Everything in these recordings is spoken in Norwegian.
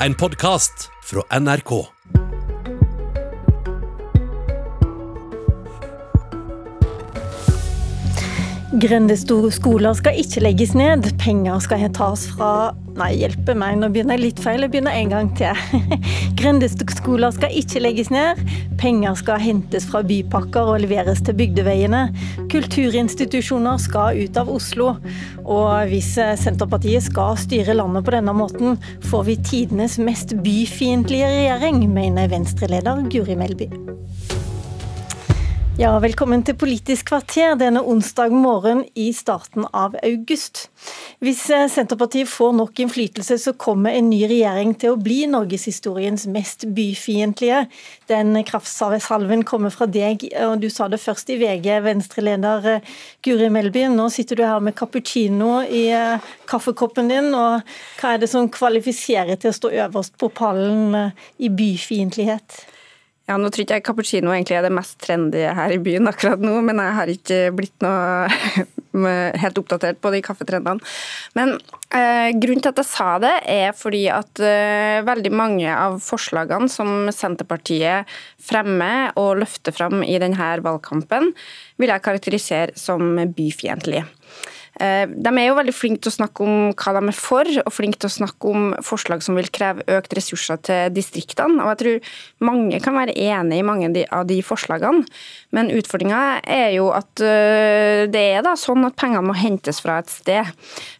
en podkast fra NRK. Grendeskoler skal ikke legges ned. Penger skal tas fra Nei, hjelpe meg, nå begynner jeg litt feil. Jeg begynner en gang til. Grendeskoler skal ikke legges ned. Penger skal hentes fra bypakker og leveres til bygdeveiene. Kulturinstitusjoner skal ut av Oslo. Og hvis Senterpartiet skal styre landet på denne måten, får vi tidenes mest byfiendtlige regjering, mener Venstre-leder Guri Melby. Ja, velkommen til Politisk kvarter denne onsdag morgen i starten av august. Hvis eh, Senterpartiet får nok innflytelse, så kommer en ny regjering til å bli norgeshistoriens mest byfiendtlige. Den kraftsalven kommer fra deg, og du sa det først i VG, Venstre-leder eh, Guri Melby. Nå sitter du her med cappuccino i eh, kaffekoppen din, og hva er det som kvalifiserer til å stå øverst på pallen i byfiendtlighet? Ja, Nå tror ikke jeg cappuccino egentlig er det mest trendy her i byen akkurat nå, men jeg har ikke blitt noe helt oppdatert på de kaffetrendene. Men eh, grunnen til at jeg sa det, er fordi at eh, veldig mange av forslagene som Senterpartiet fremmer og løfter fram i denne valgkampen, vil jeg karakterisere som byfiendtlige. Eh, de er jo veldig flinke til å snakke om hva de er for, og flinke til å snakke om forslag som vil kreve økt ressurser til distriktene. Og jeg tror mange kan være enig i mange av de forslagene, men utfordringa er jo at eh, det er da sånn at pengene må hentes fra et sted.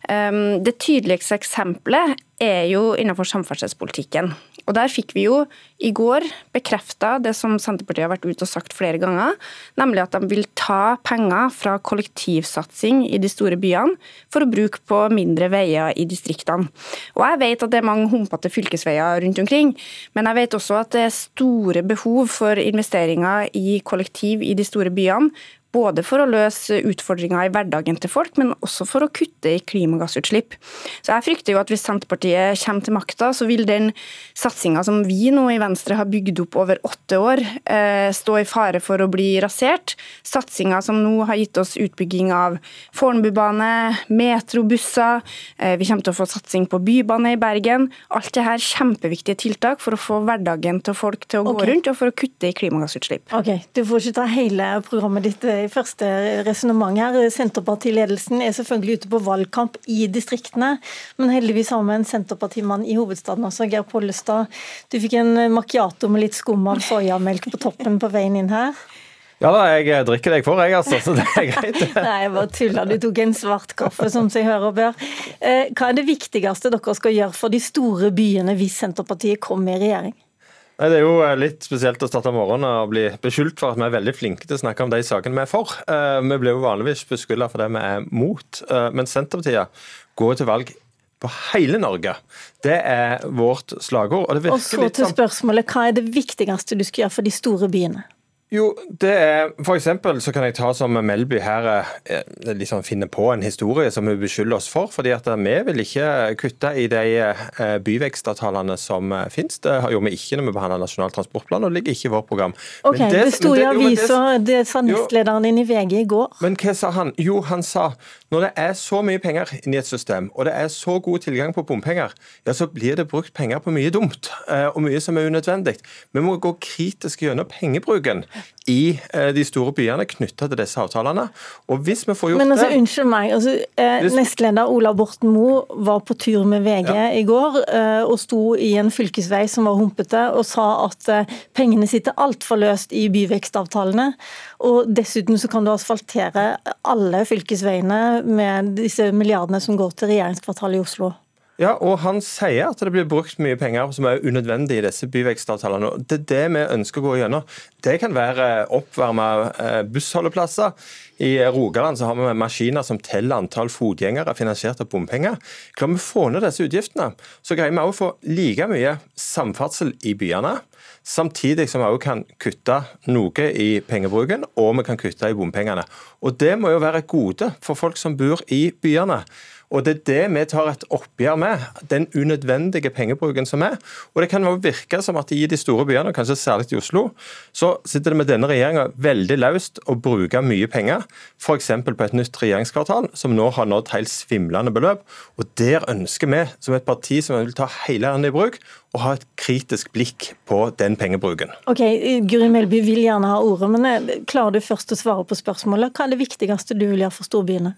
Eh, det tydeligste eksempelet er jo innenfor samferdselspolitikken. Og Der fikk vi jo i går bekrefta det som Senterpartiet har vært ute og sagt flere ganger, nemlig at de vil ta penger fra kollektivsatsing i de store byene for å bruke på mindre veier i distriktene. Og Jeg vet at det er mange humpete fylkesveier rundt omkring, men jeg vet også at det er store behov for investeringer i kollektiv i de store byene både for å løse utfordringer i hverdagen til folk, men også for å kutte i klimagassutslipp. Så jeg frykter jo at hvis Senterpartiet kommer til makta, så vil den satsinga som vi nå i Venstre har bygd opp over åtte år, eh, stå i fare for å bli rasert. Satsinga som nå har gitt oss utbygging av Fornebubane, metrobusser, eh, vi kommer til å få satsing på bybane i Bergen. Alt det her kjempeviktige tiltak for å få hverdagen til folk til å gå okay. rundt, og for å kutte i klimagassutslipp. Ok, Du får ikke ta hele programmet ditt eh, i første resonnement her. Senterpartiledelsen er selvfølgelig ute på valgkamp i distriktene, men heldigvis har vi en Senterpartimann i hovedstaden også, Geir Pollestad. Du fikk en macchiato med litt skum av soyamelk på toppen på veien inn her. Ja da, jeg drikker det jeg får, jeg altså, så det er greit. Nei, jeg bare tuller. Du tok en svart kaffe, som seg hører og bør. Eh, hva er det viktigste dere skal gjøre for de store byene hvis Senterpartiet kommer i regjering? Nei, Det er jo eh, litt spesielt å starte morgenen og bli beskyldt for at vi er veldig flinke til å snakke om de sakene vi er for. Eh, vi blir jo vanligvis beskylda for det vi er mot. Eh, men Senterpartiet går til valg på hele Norge. Det er vårt slagord. Og, og så til spørsmålet, hva er det viktigste du skal gjøre for de store byene? Jo, det er For eksempel så kan jeg ta som Melby her eh, liksom finne på en historie som hun beskylder oss for. fordi at vi vil ikke kutte i de eh, byvekstavtalene som eh, finnes. Det gjorde vi ikke når vi behandla Nasjonal transportplan, og det ligger ikke i vårt program. Ok, det, det sto i avisa, det sa nestlederen din i VG i går. Men hva sa han? Jo, han sa når det er så mye penger inni et system, og det er så god tilgang på bompenger, ja, så blir det brukt penger på mye dumt, og mye som er unødvendig. Vi må gå kritisk gjennom pengebruken i eh, de store byene knytta til disse avtalene. Og hvis vi får gjort Men altså, det Unnskyld meg. altså eh, hvis... Nestleder Ola Borten Moe var på tur med VG ja. i går eh, og sto i en fylkesvei som var humpete, og sa at eh, pengene sitter altfor løst i byvekstavtalene. Og dessuten så kan du asfaltere alle fylkesveiene med disse milliardene som går til regjeringskvartalet i Oslo. Ja, og Han sier at det blir brukt mye penger som er unødvendig i disse byvekstavtalene. Det er det vi ønsker å gå gjennom. Det kan være oppvarma eh, bussholdeplasser. I Rogaland så har vi maskiner som teller antall fotgjengere finansiert av bompenger. Klarer vi å få ned disse utgiftene, så greier vi å få like mye samferdsel i byene. Samtidig som vi også kan kutte noe i pengebruken, og vi kan kutte i bompengene. Og Det må jo være et gode for folk som bor i byene. Og Det er det vi tar et oppgjør med, den unødvendige pengebruken som er. Og Det kan jo virke som at i de store byene, kanskje særlig i Oslo, så sitter det med denne regjeringa veldig løst å bruke mye penger, f.eks. på et nytt regjeringskvartal, som nå har nådd helt svimlende beløp. Og Der ønsker vi, som et parti som vil ta hele landet i bruk, å ha et kritisk blikk på den pengebruken. Ok, Guri Melby vil gjerne ha ordet, men eh, klarer du først å svare på spørsmålet? Hva er det viktigste du vil gjøre for storbyene?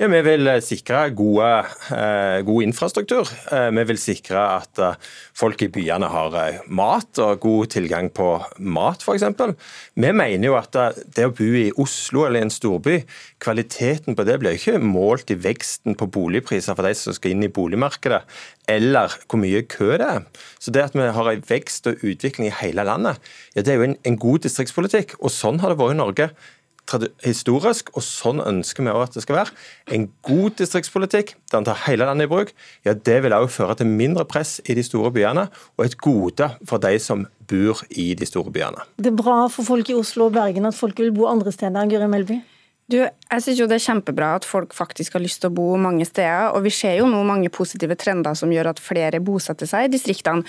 Ja, Vi vil eh, sikre gode, eh, god infrastruktur. Eh, vi vil sikre at folk i byene har mat og god tilgang på mat, f.eks. Vi mener jo at det å bo i Oslo eller i en storby, kvaliteten på det blir ikke målt i veksten på boligpriser for de som skal inn i boligmarkedet, eller hvor mye kø det er. Så det at vi har en vekst og utvikling i hele landet, ja, det er jo en, en god distriktspolitikk. Og sånn har det vært i Norge historisk, og sånn ønsker vi at det skal være. En god distriktspolitikk der en tar hele landet i bruk, ja, det vil også føre til mindre press i de store byene, og et gode for de som bor i de store byene. Det er bra for folk i Oslo og Bergen at folk vil bo andre steder, enn Guri Melby? Du, jeg synes jo Det er kjempebra at folk faktisk har lyst til å bo mange steder. og Vi ser jo nå mange positive trender som gjør at flere bosetter seg i distriktene.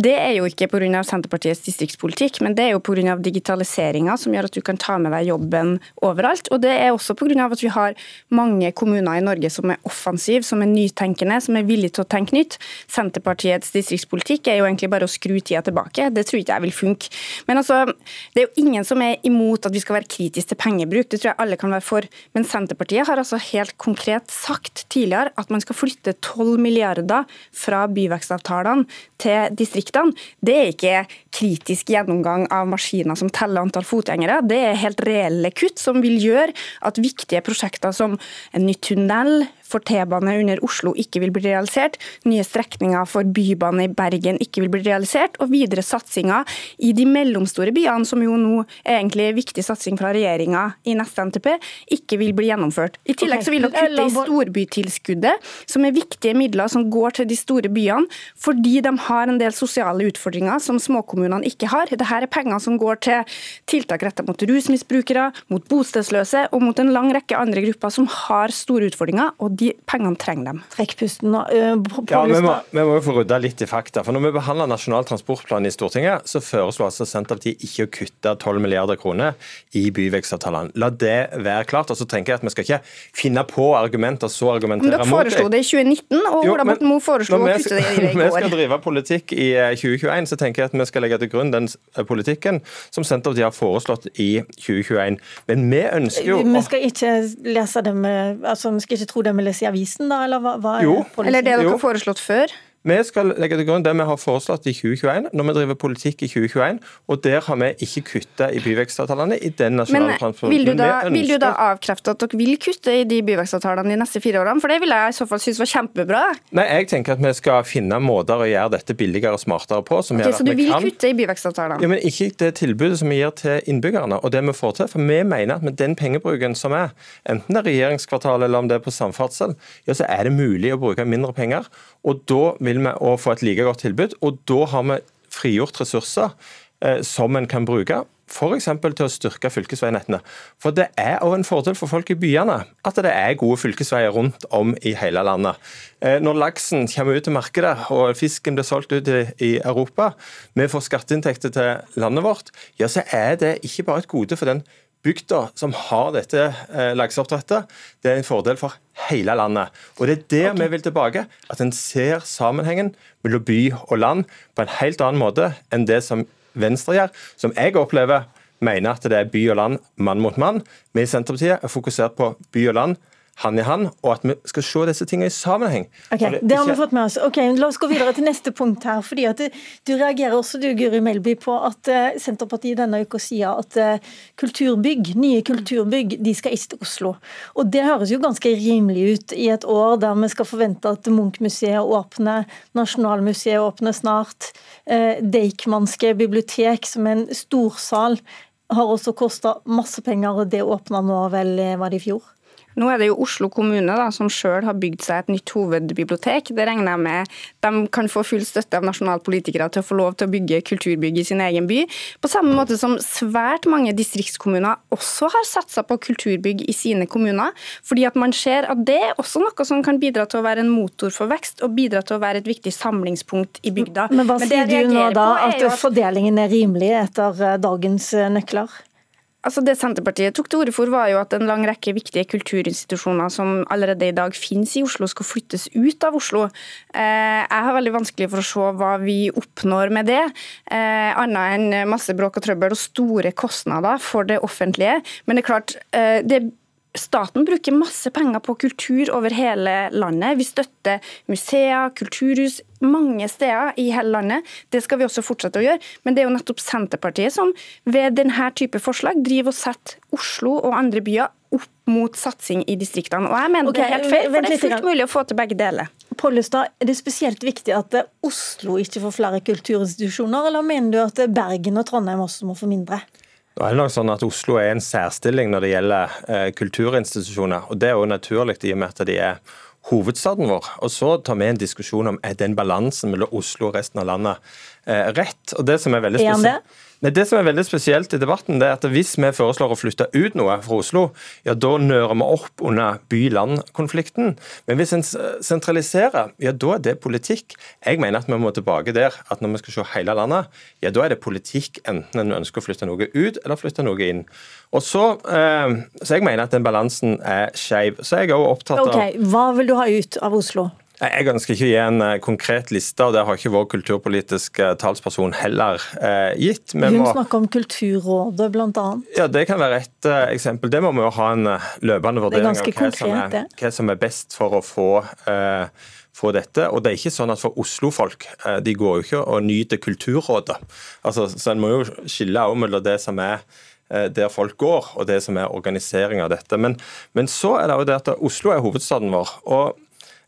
Det er jo ikke pga. Senterpartiets distriktspolitikk, men det er jo pga. digitaliseringa som gjør at du kan ta med deg jobben overalt. Og det er også pga. at vi har mange kommuner i Norge som er offensive, som er nytenkende, som er villige til å tenke nytt. Senterpartiets distriktspolitikk er jo egentlig bare å skru tida tilbake. Det tror ikke jeg vil funke. Men altså, det er jo ingen som er imot at vi skal være kritiske til pengebruk, det tror jeg alle kan være for. Men Senterpartiet har altså helt konkret sagt tidligere at man skal flytte 12 milliarder fra byvekstavtalene til distriktene distriktene, det er ikke kritisk gjennomgang av maskiner som teller antall fotgjengere. Det er helt reelle kutt som vil gjøre at viktige prosjekter som en ny tunnel, for T-bane under Oslo ikke vil bli realisert, nye strekninger for bybane i Bergen ikke vil bli realisert, og videre satsinger i de mellomstore byene, som jo nå er egentlig viktig satsing fra regjeringa i neste NTP, ikke vil bli gjennomført. I tillegg så vil dere kutte i storbytilskuddet, som er viktige midler som går til de store byene, fordi de har en del sosiale utfordringer som småkommunene ikke har. Dette er penger som går til tiltak rettet mot rusmisbrukere, mot bostedsløse og mot en lang rekke andre grupper som har store utfordringer. og de pengene trenger dem. Trekk pusten. Uh, ja, vi må, vi må jo få rydda litt i fakta. for Når vi behandler Nasjonal transportplan i Stortinget, så foreslo altså Senterpartiet ikke å kutte 12 milliarder kroner i byvekstavtalene. La det være klart. og så tenker jeg at Vi skal ikke finne på argumenter så argumentere mot det. Dere foreslo det i 2019, og Ola Borten Moe foreslo å kutte det i går. Når vi skal drive politikk i 2021, eh, så tenker jeg at vi skal legge til grunn den eh, politikken som Senterpartiet har foreslått i 2021. Men vi ønsker jo Vi skal ikke lese det med, altså vi skal ikke tro det vi leser i avisen, da? Eller hva, hva jo. Eller det dere har foreslått før? Vi skal legge til grunn det vi har foreslått i 2021, når vi driver politikk i 2021. Og der har vi ikke kutta i byvekstavtalene i den nasjonale transporten. Vil du, da, ønsker... vil du da avkrefte at dere vil kutte i de byvekstavtalene de neste fire årene? For det vil jeg i så fall synes var kjempebra. Nei, jeg tenker at vi skal finne måter å gjøre dette billigere og smartere på. Som okay, så du vil kan... kutte i byvekstavtalene? Ja, men ikke det tilbudet som vi gir til innbyggerne, og det vi får til. For vi mener at med den pengebruken som er, enten det er regjeringskvartalet eller om det er på samferdsel, ja, så er det mulig å bruke mindre penger. Og da vil vi òg få et like godt tilbud. Og da har vi frigjort ressurser eh, som en kan bruke. F.eks. til å styrke fylkesveinettene. For Det er òg en fordel for folk i byene at det er gode fylkesveier rundt om i hele landet. Eh, når laksen kommer ut til markedet og fisken blir solgt ut i Europa, vi får skatteinntekter til landet vårt, ja, så er det ikke bare et gode for den bygda som har dette eh, lakseoppdrettet, det er en fordel for hele landet. Og Det er der okay. vi vil tilbake. At en ser sammenhengen mellom by og land på en helt annen måte enn det som Venstre gjør, som jeg opplever mener at det er by og land, mann mot mann. Vi i Senterpartiet er fokusert på by og land hand i hand, og at vi skal se disse tingene i sammenheng. Ok, Det, det har vi fått med oss. Ok, La oss gå videre til neste punkt her. fordi at Du, du reagerer også du, Guri Melby, på at uh, Senterpartiet denne uka sier at uh, kulturbygg, nye kulturbygg de skal ikke til Oslo. Og Det høres jo ganske rimelig ut i et år der vi skal forvente at Munch-museet åpner, Nasjonalmuseet åpner snart, uh, Deichmanske bibliotek, som er en storsal, har også kosta masse penger, og det åpna nå vel, var det i fjor? Nå er det jo Oslo kommune da, som sjøl har bygd seg et nytt hovedbibliotek. Det regner jeg med de kan få full støtte av nasjonalpolitikere til å få lov til å bygge kulturbygg i sin egen by. På samme måte som svært mange distriktskommuner også har satsa på kulturbygg i sine kommuner. Fordi at man ser at det er også noe som kan bidra til å være en motor for vekst, og bidra til å være et viktig samlingspunkt i bygda. Men hva Men sier du nå da, at fordelingen er rimelig etter eh, dagens eh, nøkler? Altså Det Senterpartiet tok til orde for, var jo at en lang rekke viktige kulturinstitusjoner som allerede i dag finnes i Oslo, skal flyttes ut av Oslo. Eh, jeg har veldig vanskelig for å se hva vi oppnår med det, eh, annet enn masse bråk og trøbbel og store kostnader for det offentlige. Men det er klart, det det Staten bruker masse penger på kultur over hele landet. Vi støtter museer, kulturhus, mange steder i hele landet. Det skal vi også fortsette å gjøre. Men det er jo nettopp Senterpartiet som ved denne type forslag driver og setter Oslo og andre byer opp mot satsing i distriktene. Og jeg mener okay, det er helt feil, for det er fullt mulig å få til begge deler. Pollestad, er det spesielt viktig at Oslo ikke får flere kulturinstitusjoner, eller mener du at Bergen og Trondheim også må få mindre? Nå er det nok sånn at Oslo er en særstilling når det gjelder eh, kulturinstitusjoner. og Det er jo naturlig i og med at de er hovedstaden vår. Og Så tar vi en diskusjon om er den balansen mellom Oslo og resten av landet eh, rett. Og det som er veldig spesielt... Nei, det som er veldig spesielt i debatten, det er at hvis vi foreslår å flytte ut noe fra Oslo, ja da nører vi opp under by-land-konflikten. Men hvis en sentraliserer, ja da er det politikk. Jeg mener at vi må tilbake der at når vi skal se hele landet, ja da er det politikk enten en ønsker å flytte noe ut eller flytte noe inn. Og så, eh, så jeg mener at den balansen er skeiv. Så jeg er òg opptatt av Ok, Hva vil du ha ut av Oslo? Jeg ønsker ikke å gi en eh, konkret liste, og det har ikke vår kulturpolitiske talsperson heller eh, gitt. Vi Hun må... snakker om Kulturrådet, bl.a. Ja, det kan være et uh, eksempel. Det må vi jo ha en uh, løpende vurdering av hva, konkret, som er, hva, som er, best for å få, uh, få dette. Og det er ikke sånn at for Oslo-folk, de går jo ikke og nyter Kulturrådet. Altså, så En må jo skille mellom det som er der folk går, og det som er organisering av dette. Men, men så er det jo det at Oslo er hovedstaden vår. og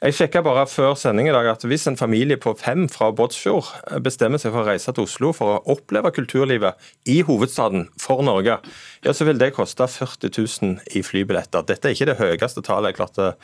jeg sjekka bare før sending i dag at hvis en familie på fem fra Båtsfjord bestemmer seg for å reise til Oslo for å oppleve kulturlivet i hovedstaden for Norge, ja, så vil det koste 40 000 i flybilletter. Dette er ikke det høyeste tallet jeg klarte å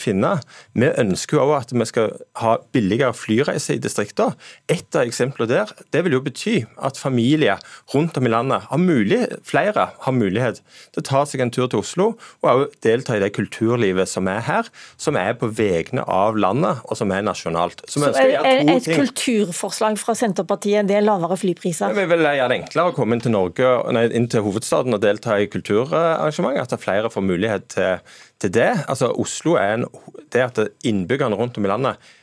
finne. Vi ønsker jo at vi skal ha billigere flyreiser i distriktene. Et av eksemplene der det vil jo bety at familier rundt om i landet, har mulighet, flere har mulighet til å ta seg en tur til Oslo og også delta i det kulturlivet som er her, som er på vegne av landet og som er nasjonalt. Så, Så er, et kulturforslag fra Senterpartiet det er lavere flypriser? Vi vil gjøre det enklere å komme inn til, Norge, nei, inn til hovedstaden og delta i kulturarrangement. At flere får mulighet til til det. Altså, Oslo er en, det at innbyggerne rundt om i landet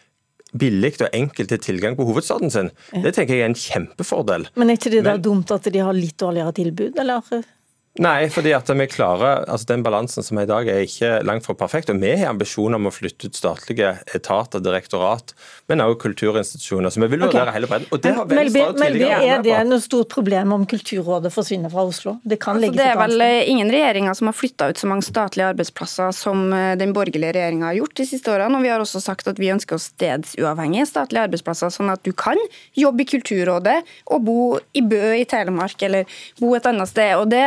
billig og enkelt til tilgang på hovedstaden sin, det tenker jeg er en kjempefordel. Men er ikke det da dumt at de har litt dårligere tilbud, eller? Nei, fordi at vi klarer, altså den balansen som er i dag er ikke langt fra perfekt. og Vi har ambisjoner om å flytte ut statlige etater, direktorat, men også kulturinstitusjoner. Så vi vil vurdere okay. hele bredden. Og det har Venstre Melby, Er det noe stort problem om Kulturrådet forsvinner fra Oslo? Det kan altså, legges Det er vel eh, ingen regjeringer som har flytta ut så mange statlige arbeidsplasser som eh, den borgerlige regjeringa har gjort de siste årene. Og vi har også sagt at vi ønsker oss stedsuavhengige statlige arbeidsplasser, sånn at du kan jobbe i Kulturrådet og bo i Bø i Telemark eller bo et annet sted. og det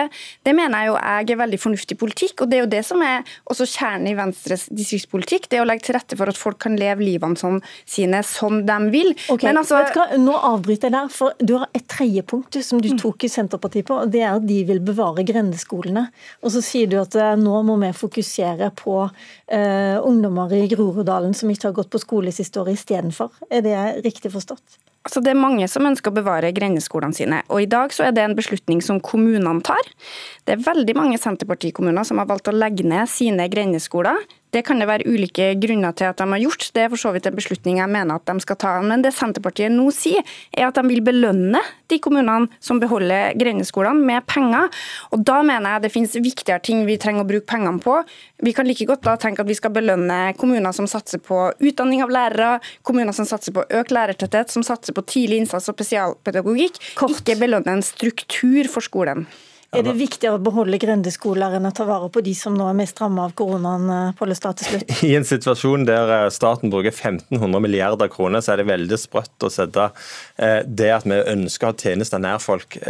det mener jeg jo jeg er veldig fornuftig politikk, og det er jo det som er også kjernen i Venstres distriktspolitikk. Det er å legge til rette for at folk kan leve livene som sine som de vil. Okay, altså, Nå avbryter jeg der, for du har et tredje punkt som du mm. tok i Senterpartiet på, og det er at de vil bevare grendeskolene. Og så sier du at eh, nå må vi fokusere på uh, ungdommer i Groruddalen som ikke har gått på skole siste året istedenfor. Er det riktig forstått? Altså, det er mange som ønsker å bevare grendeskolene sine. og I dag så er det en beslutning som kommunene tar. Det er veldig mange Senterpartikommuner som har valgt å legge ned sine grendeskoler. Det kan det være ulike grunner til at de har gjort. Det er for så vidt en beslutning jeg mener at de skal ta. Men det Senterpartiet nå sier, er at de vil belønne de kommunene som beholder grendeskolene, med penger. Og Da mener jeg det finnes viktigere ting vi trenger å bruke pengene på. Vi kan like godt da tenke at vi skal belønne kommuner som satser på utdanning av lærere, kommuner som satser på økt lærertetthet, som satser på tidlig innsats og spesialpedagogikk. Kort. Ikke belønne en struktur for skolen. Er det viktigere å beholde grendeskoler enn å ta vare på de som nå er mest rammet av koronaen, eh, Pollestad, til slutt? I en situasjon der eh, staten bruker 1500 milliarder kroner, så er det veldig sprøtt å sette eh, det at vi ønsker å ha tjenester nær folk,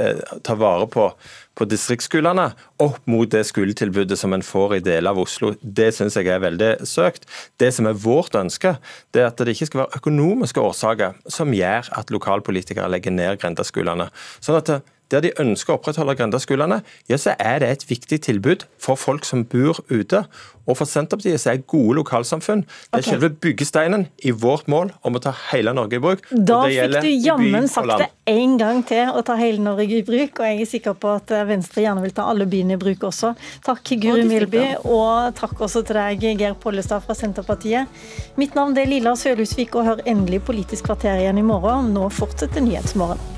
ta vare på på distriktsskolene opp mot det skoletilbudet som en får i deler av Oslo. Det syns jeg er veldig søkt. Det som er vårt ønske, det er at det ikke skal være økonomiske årsaker som gjør at lokalpolitikere legger ned grendeskolene. Sånn at der de ønsker å opprettholde grendeskolene, ja, så er det et viktig tilbud for folk som bor ute. Og for Senterpartiet så er gode lokalsamfunn det er okay. selve byggesteinen i vårt mål om å ta hele Norge i bruk. Da fikk du jammen sagt det en gang til, å ta hele Norge i bruk. Og jeg er sikker på at Venstre gjerne vil ta alle byene i bruk også. Takk Guri Milby, og takk også til deg, Geir Pollestad fra Senterpartiet. Mitt navn er Lilla Sølhusvik, og hør endelig Politisk kvarter igjen i morgen. Nå fortsetter Nyhetsmorgen.